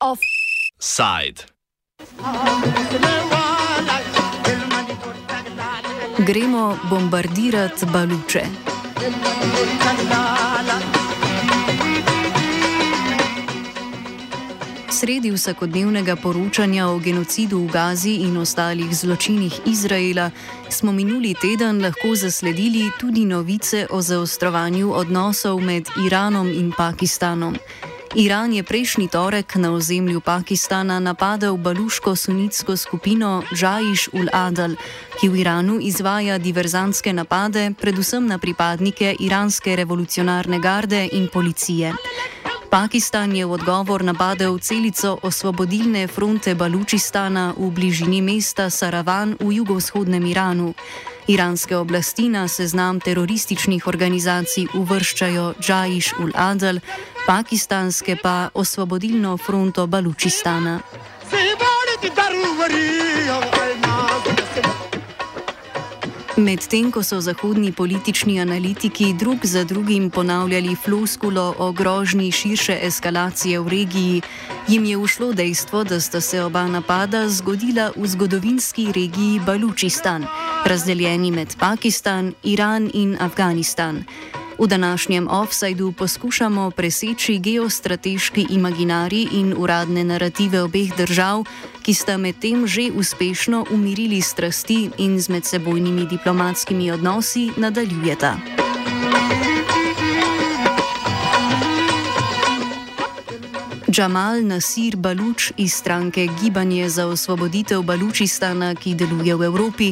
Offside. Gremo bombardirati baluče. Sredi vsakodnevnega poročanja o genocidu v Gazi in ostalih zločinih Izraela smo minuli teden lahko zasledili tudi novice o zaostrovanju odnosov med Iranom in Pakistanom. Iran je prejšnji torek na ozemlju Pakistana napadel baluško sunitsko skupino Džajiš ul Adal, ki v Iranu izvaja diverzantske napade predvsem na pripadnike iranske revolucionarne garde in policije. Pakistan je v odgovor napadel celico osvobodilne fronte Balučistana v bližini mesta Saravan v jugovzhodnem Iranu. Iranske oblasti na seznam terorističnih organizacij uvrščajo Džajiš ul Adal, pakistanske pa osvobodilno fronto Balučistana. Medtem ko so zahodni politični analitiki drug za drugim ponavljali floskulo o grožnji širše eskalacije v regiji, jim je ušlo dejstvo, da sta se oba napada zgodila v zgodovinski regiji Balučistan, razdeljeni med Pakistan, Iran in Afganistan. V današnjem offsajdu poskušamo preseči geostrateški imaginari in uradne narative obeh držav, ki sta medtem že uspešno umirili strasti in z medsebojnimi diplomatskimi odnosi nadaljujeta. Džamal Nasir Baluč iz stranke Gibanje za osvoboditev Balučistana, ki deluje v Evropi,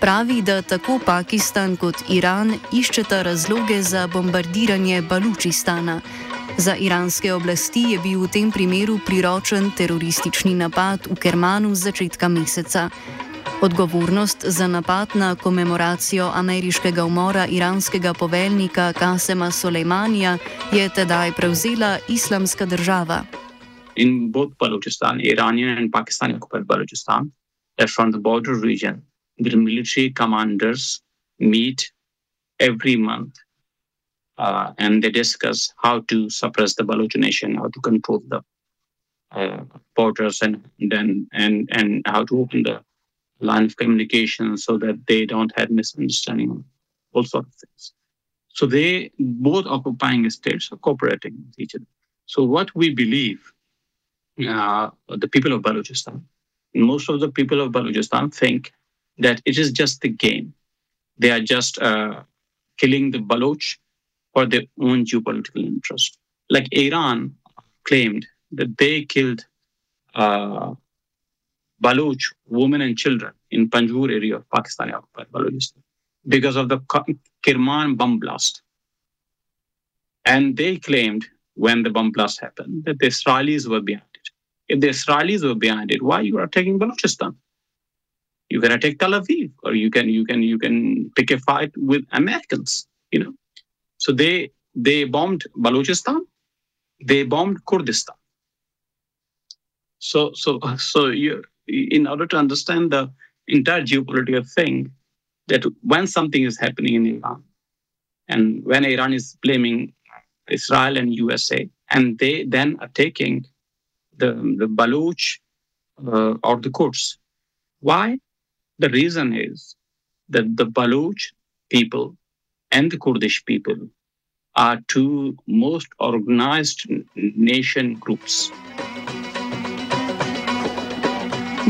pravi, da tako Pakistan kot Iran iščeta razloge za bombardiranje Balučistana. Za iranske oblasti je bil v tem primeru priročen teroristični napad v Kermanu z začetka meseca. Odgovornost za napad na komemoracijo ameriškega umora iranskega poveljnika Kasema Soleimanija je tedaj prevzela islamska država. In both Balochistan, Iranian and Pakistani occupied Balochistan, that from the border region, the military commanders meet every month uh, and they discuss how to suppress the Baloch nation, how to control the uh, borders, and then and and how to open the line of communication so that they don't have misunderstanding, all sorts of things. So they both occupying states are cooperating with each other. So what we believe, uh, the people of Balochistan, most of the people of Balochistan think that it is just the game. They are just uh, killing the Baloch for their own geopolitical interest. Like Iran claimed that they killed uh, Baloch women and children in Panjgur area of Balochistan because of the Kirman bomb blast. And they claimed when the bomb blast happened that the Israelis were behind. If the Israelis were behind it, why you are taking Balochistan? You can attack Tel Aviv, or you can you can you can pick a fight with Americans. You know, so they they bombed Balochistan, they bombed Kurdistan. So so so you in order to understand the entire geopolitical thing, that when something is happening in Iran, and when Iran is blaming Israel and USA, and they then are taking the, the Baloch uh, or the Kurds. Why? The reason is that the Baloch people and the Kurdish people are two most organized nation groups.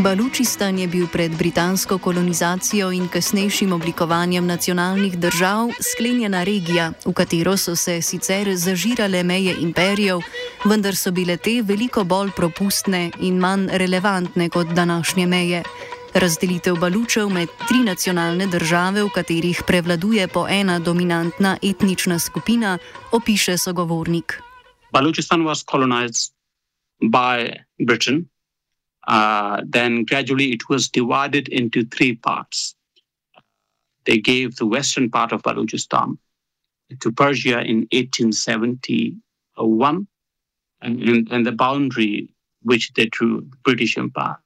Balučistan je bil pred britansko kolonizacijo in kasnejšim oblikovanjem nacionalnih držav sklenjena regija, v katero so se sicer zažirale meje imperijev, vendar so bile te veliko bolj propustne in manj relevantne kot današnje meje. Razdelitev Balučev med tri nacionalne države, v katerih prevladuje po ena dominantna etnična skupina, opiše sogovornik. Balučistan was colonized by Britain. Uh, then gradually it was divided into three parts. They gave the western part of Balochistan to Persia in 1871, and, and the boundary which they drew, the British Empire.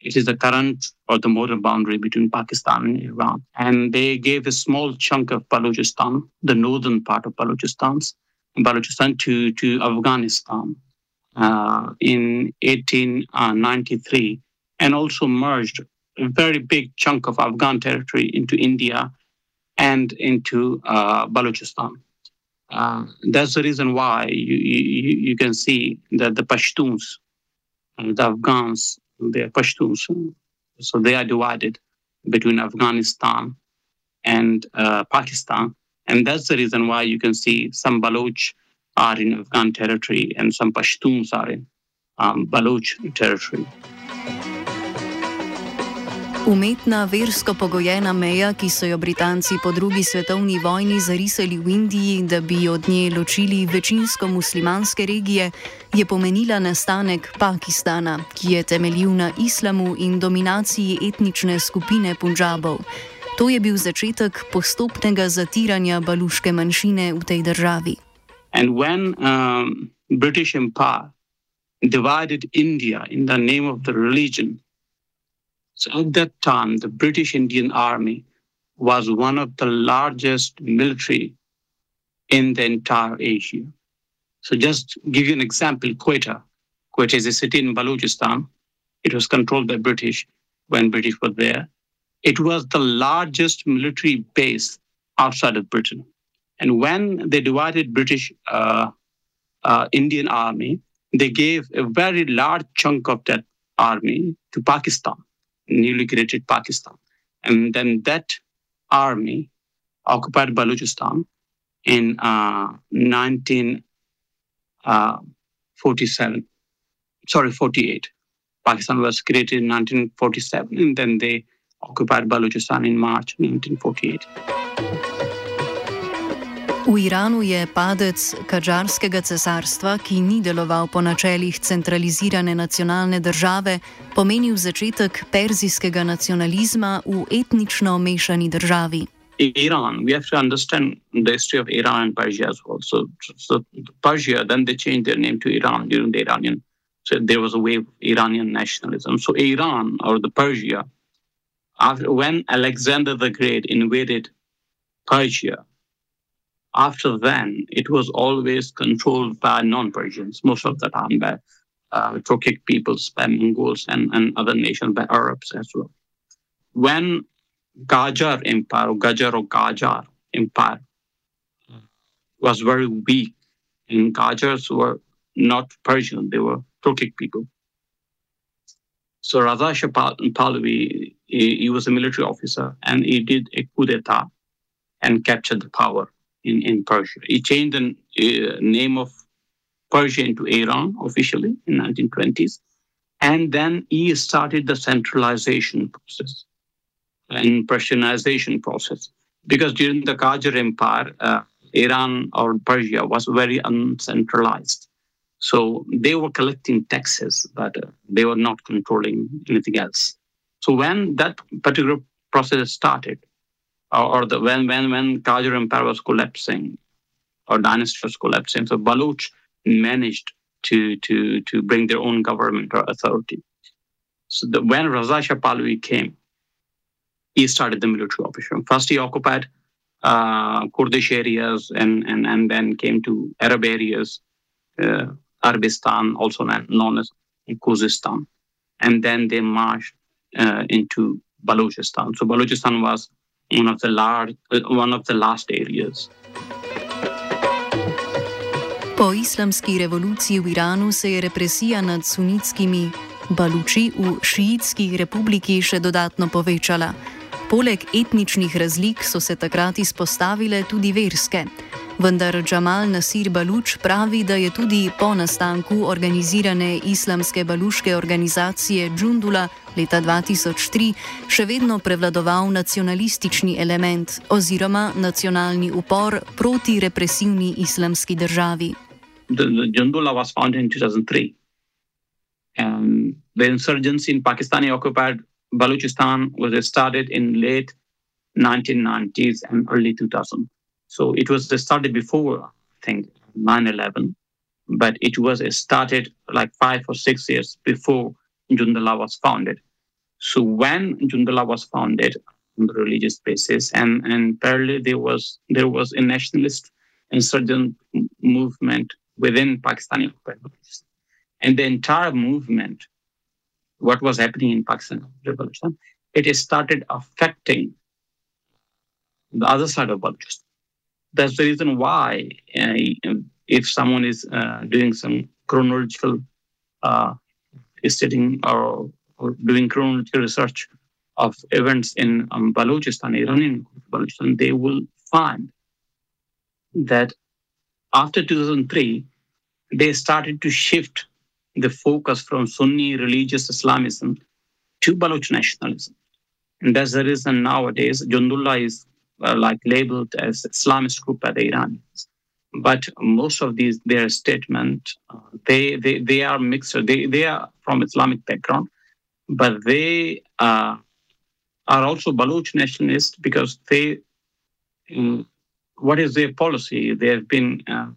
It is the current or the modern boundary between Pakistan and Iran. And they gave a small chunk of Balochistan, the northern part of Balochistan, Balochistan to, to Afghanistan in 1893 and also merged a very big chunk of Afghan territory into India and into uh, Balochistan. Uh, that's the reason why you, you, you, can see that the Pashtuns, uh, the Afghans, they are Pashtuns, so they are divided between Afghanistan and uh, Pakistan. And that's the reason why you can see some Baloch are in Afghan territory and some Pashtuns are in um, Baloch territory. Umetna versko pogojena meja, ki so jo Britanci po drugi svetovni vojni zarisali v Indiji, da bi od nje ločili večinsko muslimanske regije, je pomenila nastanek Pakistana, ki je temeljil na islamu in dominaciji etnične skupine Punjabov. To je bil začetek postopnega zatiranja baluške manjšine v tej državi. In when je British Empire divided India in the name of the religion. So at that time, the British Indian Army was one of the largest military in the entire Asia. So just give you an example, Quetta. Quetta is a city in Balochistan. It was controlled by British when British were there. It was the largest military base outside of Britain. And when they divided British uh, uh, Indian army, they gave a very large chunk of that army to Pakistan newly created Pakistan. And then that army occupied Balochistan in uh, 1947. Uh, sorry, 48. Pakistan was created in 1947, and then they occupied Balochistan in March 1948. V Iranu je padec Kadžarskega cesarstva, ki ni deloval po načelih centralizirane nacionalne države, pomenil začetek perzijskega nacionalizma v etnično mešani državi. Iran, we have to understand the history of Iran and Persia as well. So, so Persia, then they changed their name to Iran during the Iranian. So there was a wave of Iranian nationalism. So Iran or the Persia, after, when Alexander the Great invaded Persia, after then, it was always controlled by non-Persians, most of the time by uh, Turkic peoples, by Mongols, and, and other nations, by Arabs as well. When Qajar Empire, or Gajar or Qajar Empire, was very weak, and Qajars were not Persian, they were Turkic people. So Raza Shah Pahlavi, he, he was a military officer, and he did a coup d'etat and captured the power in, in Persia. He changed the uh, name of Persia into Iran officially in 1920s. And then he started the centralization process and Persianization process. Because during the Qajar Empire, uh, Iran or Persia was very uncentralized. So they were collecting taxes, but uh, they were not controlling anything else. So when that particular process started, or the when when when Qajar Empire was collapsing, or dynasty was collapsing, so Baloch managed to to to bring their own government or authority. So the, when Raza Shah Pahlavi came, he started the military operation. First, he occupied uh, Kurdish areas and, and, and then came to Arab areas, uh, Arabistan, also known as Khuzestan. And then they marched uh, into Balochistan. So Balochistan was one of the large, one of the last areas. Po islamski revoluciji v Iranu se je represija nad sunitskimi baluči v šiitski republiki še dodatno povečala. Poleg etničnih razlik so se takrat izpostavile tudi verske. Vendar Džamal Nasir Baluč pravi, da je tudi po nastanku organizirane islamske baluške organizacije Džundula leta 2003 še vedno prevladoval nacionalistični element oziroma nacionalni upor proti represivni islamski državi. Džundula was founded in 2003. And the insurgency in Pakistani occupied Balochistan was started in late 1990s and early 2000s. So it was started before, I think, 9 11, but it was started like five or six years before Jundullah was founded. So when Jundullah was founded on the religious basis, and and parallel there was there was a nationalist insurgent movement within Pakistani Balochistan, and the entire movement, what was happening in Pakistan revolution, it started affecting the other side of Balochistan. That's the reason why, uh, if someone is uh, doing some chronological uh, studying or, or, doing chronological research of events in um, Balochistan, Iranian Balochistan, they will find that after 2003, they started to shift the focus from Sunni religious Islamism to Baloch nationalism. And that's the reason nowadays Jundullah is uh, like labeled as Islamist group by the Iranians. But most of these, their statement, uh, they, they, they are mixed. They, they are from Islamic background, but they uh, are also Baloch nationalists because they, what is their policy? They have been uh,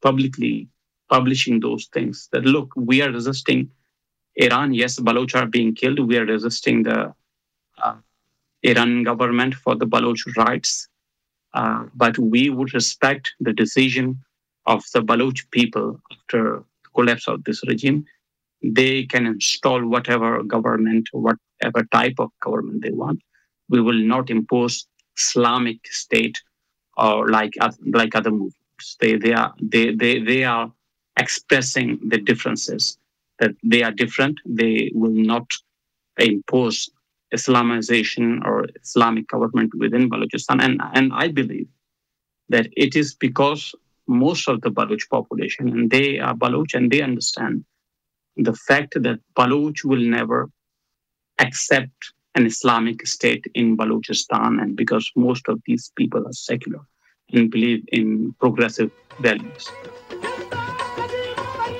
publicly publishing those things that look, we are resisting Iran. Yes, Baloch are being killed. We are resisting the uh, Iran government for the Baloch rights. Uh, but we would respect the decision of the Baloch people after the collapse of this regime. They can install whatever government, whatever type of government they want. We will not impose Islamic State or like like other movements. They they are they they they are expressing the differences that they are different. They will not impose Islamization or Islamic government within Balochistan. And, and I believe that it is because most of the Baloch population, and they are Baloch and they understand the fact that Baloch will never accept an Islamic state in Balochistan, and because most of these people are secular and believe in progressive values.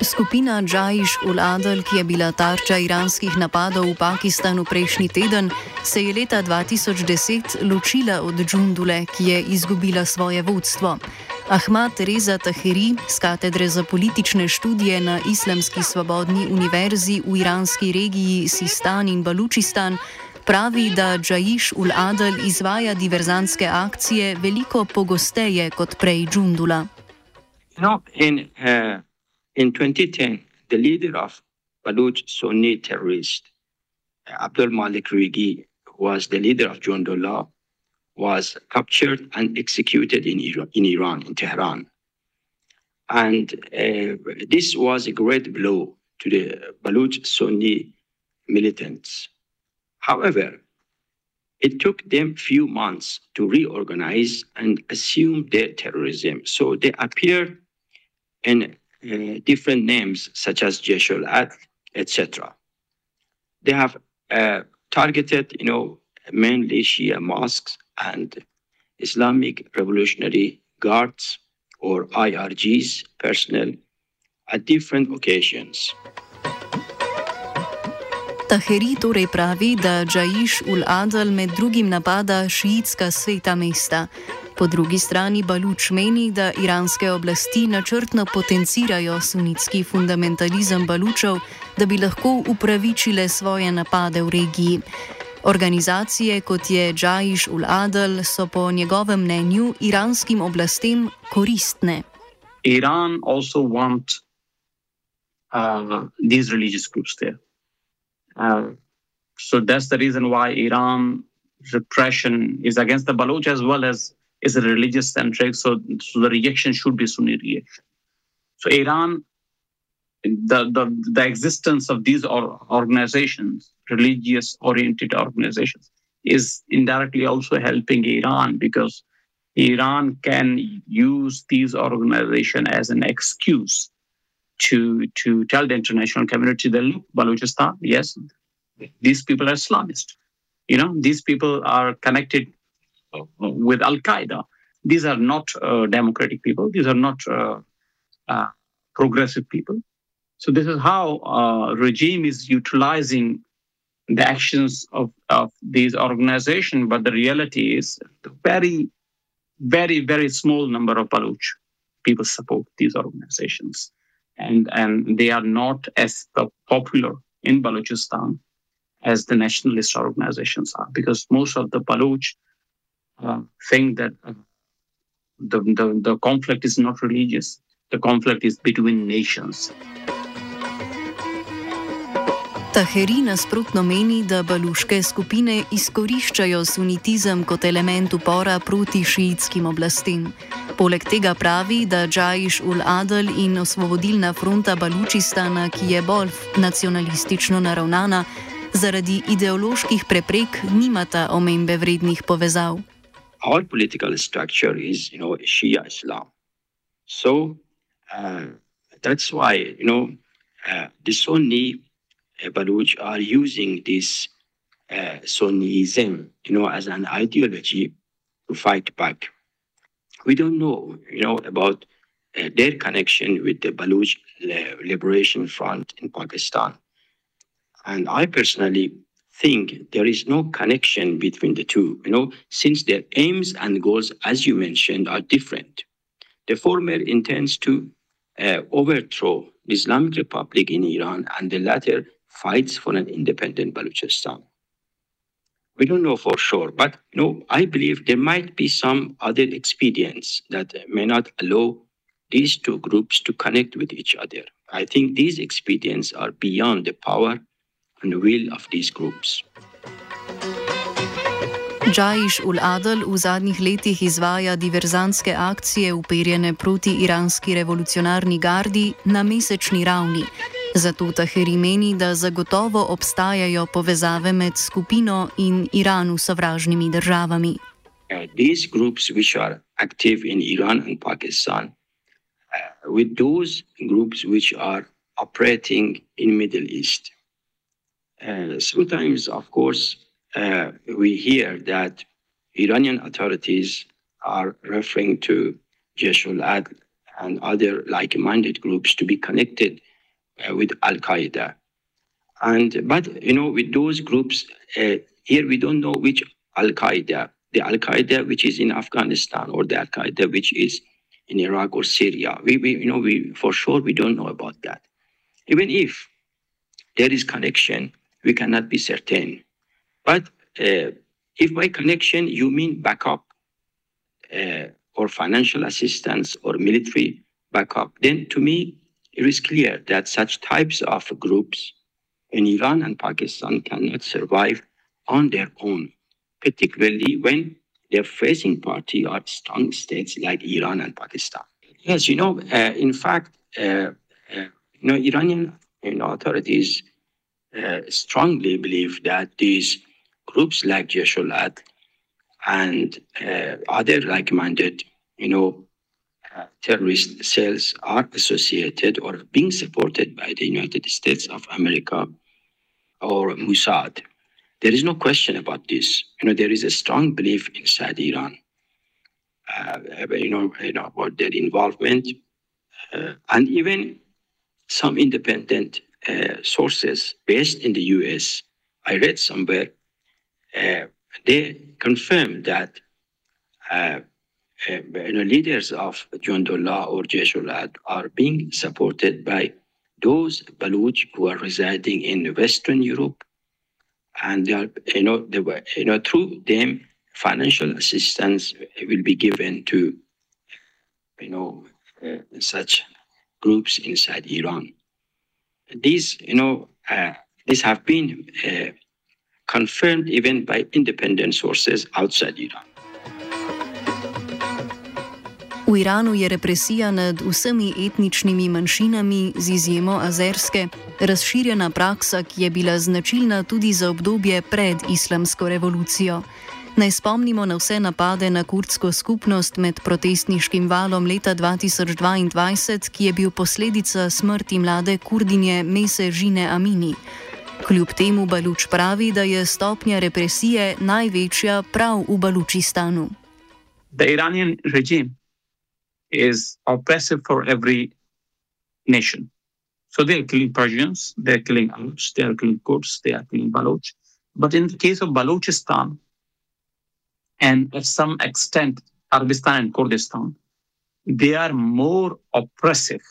Skupina Džajiš ul Adel, ki je bila tarča iranskih napadov v Pakistanu prejšnji teden, se je leta 2010 ločila od Džundule, ki je izgubila svoje vodstvo. Ahmad Reza Tahiri z katedre za politične študije na Islamski svobodni univerzi v iranski regiji Sistan in Balučistan pravi, da Džajiš ul Adel izvaja diverzantske akcije veliko pogosteje kot prej Džundula. No, in, uh... In 2010, the leader of Baloch Sunni terrorist, Abdul Malik Rigi, who was the leader of Jundullah, was captured and executed in Iran, in, Iran, in Tehran. And uh, this was a great blow to the Baloch Sunni militants. However, it took them few months to reorganize and assume their terrorism. So they appeared in uh, different names such as Jeshul Ad, etc. They have uh, targeted, you know, mainly Shia mosques and Islamic Revolutionary Guards or IRGs personnel at different occasions. Taheri torej pravi, da Džajiš ul Adal med drugim napada šiitska sveta mesta. Po drugi strani Baluč meni, da iranske oblasti načrtno potencirajo sunitski fundamentalizem Balučev, da bi lahko upravičile svoje napade v regiji. Organizacije kot je Džajiš ul Adel so po njegovem mnenju iranskim oblastem koristne. Iran also want uh, these religious groups there. Uh, so that's the reason why Iran repression is against the Baluch as well as is a religious centric, so, so the reaction should be Sunni reaction. So Iran, the, the, the existence of these organizations, religious oriented organizations, is indirectly also helping Iran because Iran can use these organizations as an excuse to to tell the international community that look, Balochistan, yes, these people are Islamist. You know, these people are connected with Al Qaeda. These are not uh, democratic people. These are not uh, uh, progressive people. So this is how regime is utilizing the actions of, of these organizations. But the reality is, very, very, very small number of Baloch people support these organizations, and and they are not as popular in Balochistan as the nationalist organizations are, because most of the Baluch think that uh, the, the, the conflict is not religious, the conflict is between nations. Taheri nasprotno meni, da baluške skupine izkoriščajo sunitizem kot element upora proti šiitskim oblastim. Poleg tega pravi, da Džajiš ul Adel in osvobodilna fronta Balučistana, ki je bolj nacionalistično naravnana, zaradi ideoloških preprek nimata omembe vrednih povezav. Our political structure is, you know, Shia Islam. So uh, that's why, you know, uh, the Sunni Baluch are using this uh, Sunnism, you know, as an ideology to fight back. We don't know, you know, about uh, their connection with the Baluch Liberation Front in Pakistan. And I personally think there is no connection between the two, you know, since their aims and goals, as you mentioned, are different. The former intends to uh, overthrow the Islamic Republic in Iran, and the latter fights for an independent Balochistan. We don't know for sure, but you know, I believe there might be some other expedients that may not allow these two groups to connect with each other. I think these expedients are beyond the power and the will of these groups. Džajiš ul Adel v zadnjih letih izvaja diverzantske akcije uperjene proti iranski revolucionarni gardi na mesečni ravni. Zato Taheri meni, da zagotovo obstajajo povezave med skupino in Iranu sovražnimi državami. Uh, these groups which are active in Iran and Pakistan, uh, with those groups which are operating in Middle East. Uh, sometimes, of course, uh, we hear that Iranian authorities are referring to Jaish al-Adl and other like-minded groups to be connected uh, with Al Qaeda. And but you know, with those groups uh, here, we don't know which Al Qaeda, the Al Qaeda which is in Afghanistan or the Al Qaeda which is in Iraq or Syria. We, we, you know, we for sure we don't know about that. Even if there is connection, we cannot be certain. But uh, if by connection you mean backup uh, or financial assistance or military backup, then to me it is clear that such types of groups in Iran and Pakistan cannot survive on their own, particularly when their facing party are strong states like Iran and Pakistan. Yes, you know, uh, in fact, uh, uh, you know, Iranian you know, authorities uh, strongly believe that these groups like Jaish and uh, other like-minded, you know, terrorist cells are associated or being supported by the United States of America or Mossad. There is no question about this. You know, there is a strong belief inside Iran. Uh, you know, you know about their involvement, uh, and even some independent uh, sources based in the U.S. I read somewhere uh, they confirmed that uh, uh, you know, leaders of Jundullah or Jaish al-Adl are being supported by those Baluch who are residing in Western Europe, and they are, you know, they were, you know, through them, financial assistance will be given to, you know, uh, such groups inside Iran. These, you know, uh, these have been uh, confirmed even by independent sources outside Iran. V Iranu je represija nad vsemi etničnimi manjšinami, z izjemo azerske, razširjena praksa, ki je bila značilna tudi za obdobje pred islamsko revolucijo. Naj spomnimo na vse napade na kurdsko skupnost med protestniškim valom leta 2022, ki je bil posledica smrti mlade kurdinje Mese Žine Amini. Kljub temu Baluč pravi, da je stopnja represije največja prav v Balučistanu. The Iranian regime is oppressive for every nation. So they're killing Persians, they're killing Arabs, they're killing Kurds, they are killing Baloch. But in the case of Balochistan, and to some extent Arabistan and Kurdistan, they are more oppressive.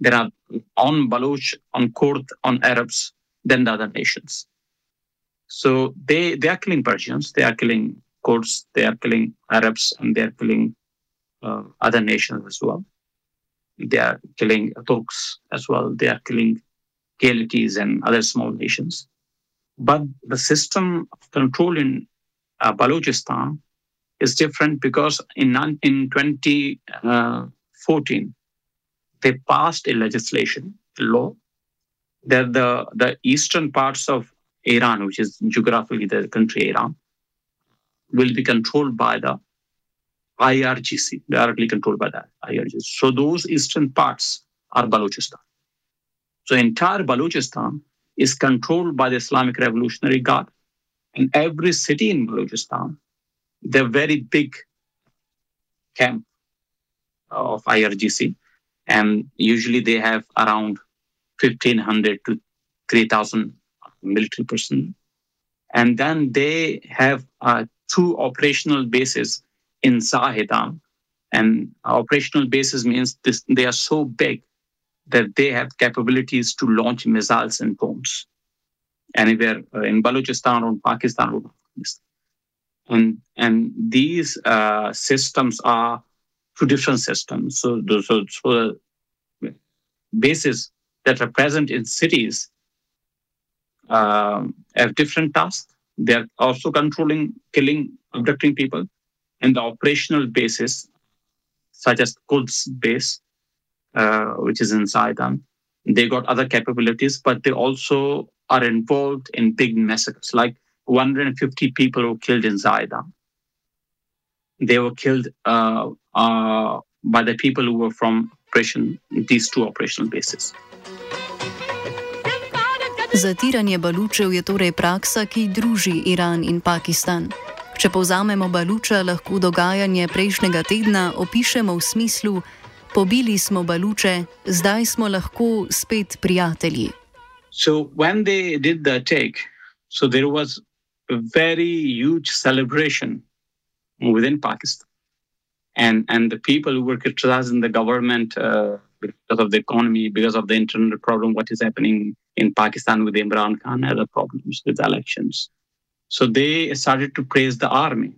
There are on Baloch, on Kurd, on Arabs than the other nations. So they, they are killing Persians, they are killing Kurds, they are killing Arabs, and they are killing uh, other nations as well. They are killing Turks as well. They are killing Khalitis and other small nations. But the system of control in uh, Balochistan is different because in, in 2014, uh, they passed a legislation, a law, that the, the eastern parts of Iran, which is geographically the country Iran, will be controlled by the IRGC, directly controlled by the IRGC. So those eastern parts are Balochistan. So entire Balochistan is controlled by the Islamic Revolutionary Guard. And every city in Balochistan, they're very big camp of IRGC. And usually they have around 1,500 to 3,000 military personnel. And then they have uh, two operational bases in Zahedan. And operational bases means this, they are so big that they have capabilities to launch missiles and bombs anywhere uh, in Balochistan or Pakistan or Afghanistan. And, and these uh, systems are two different systems. So, so, so bases that are present in cities uh, have different tasks. They're also controlling, killing, abducting people. And the operational bases, such as Quds base, uh, which is in Zahedan, they got other capabilities, but they also are involved in big massacres, like 150 people were killed in Zaidan. They were killed uh, uh, by the people who were from operation, these two operational bases. Zatiranje balučev je torej praksa, ki druži Iran in Pakistan. Če povzamemo baluča, lahko dogajanje prejšnjega tedna opišemo v smislu: pobili smo baluče, zdaj smo lahko spet prijatelji. So, when they did the attack, so there was a very huge celebration within Pakistan. And, and the people who were criticizing the government uh, because of the economy, because of the internal problem, what is happening in Pakistan with Imran Khan, other problems with elections. So they started to praise the army.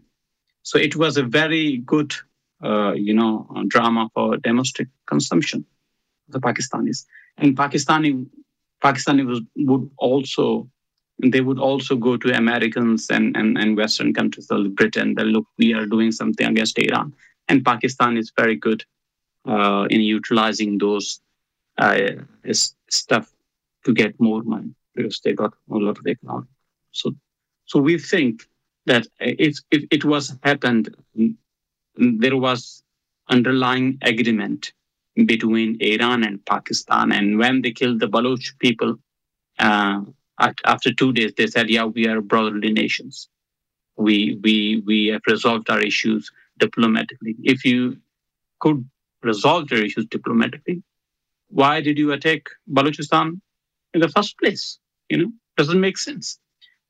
So it was a very good, uh, you know, drama for domestic consumption, the Pakistanis. And Pakistani, Pakistani was, would also, they would also go to Americans and, and, and Western countries, like Britain, that look, we are doing something against Iran. And Pakistan is very good uh, in utilizing those uh, stuff to get more money because they got a lot of economic. So, so we think that if, if it was happened, there was underlying agreement between Iran and Pakistan. And when they killed the Baloch people, uh, after two days, they said, "Yeah, we are brotherly nations. We we we have resolved our issues diplomatically. If you could resolve your issues diplomatically, why did you attack Balochistan in the first place? You know, doesn't make sense.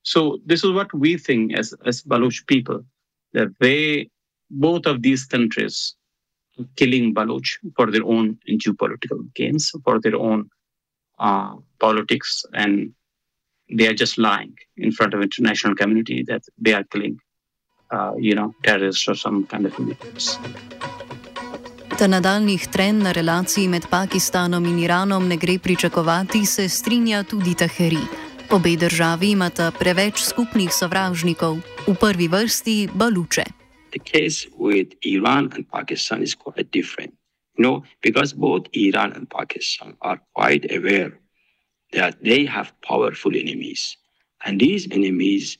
So this is what we think as as Baloch people that they both of these countries killing Baloch for their own geopolitical gains, for their own uh, politics, and they are just lying in front of international community that they are killing, uh, you know, terrorists or some kind of militants. Da nadaljnih trenj na relaciji med Pakistanom in Iranom ne gre pričakovati, se strinja tudi Taheri. Obe državi imata preveč skupnih sovražnikov, v prvi vrsti Baluče. The case with Iran and Pakistan is quite different. You know, because both Iran and Pakistan are quite aware that they have powerful enemies. And these enemies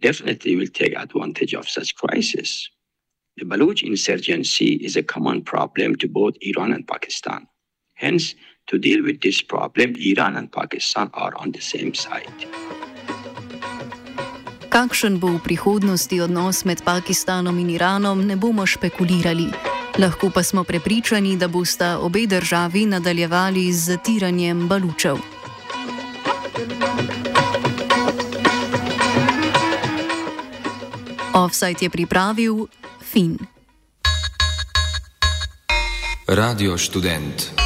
definitely will take advantage of such crisis. The Baluch insurgency is a common problem to both Iran and Pakistan. Hence, to deal with this problem, Iran and Pakistan are on the same side. Kakšen bo v prihodnosti odnos med Pakistanom in Iranom, ne bomo špekulirali. Lahko pa smo prepričani, da bosta obe državi nadaljevali z zatiranjem balučev. Offside je pripravil Fin. Radio študent.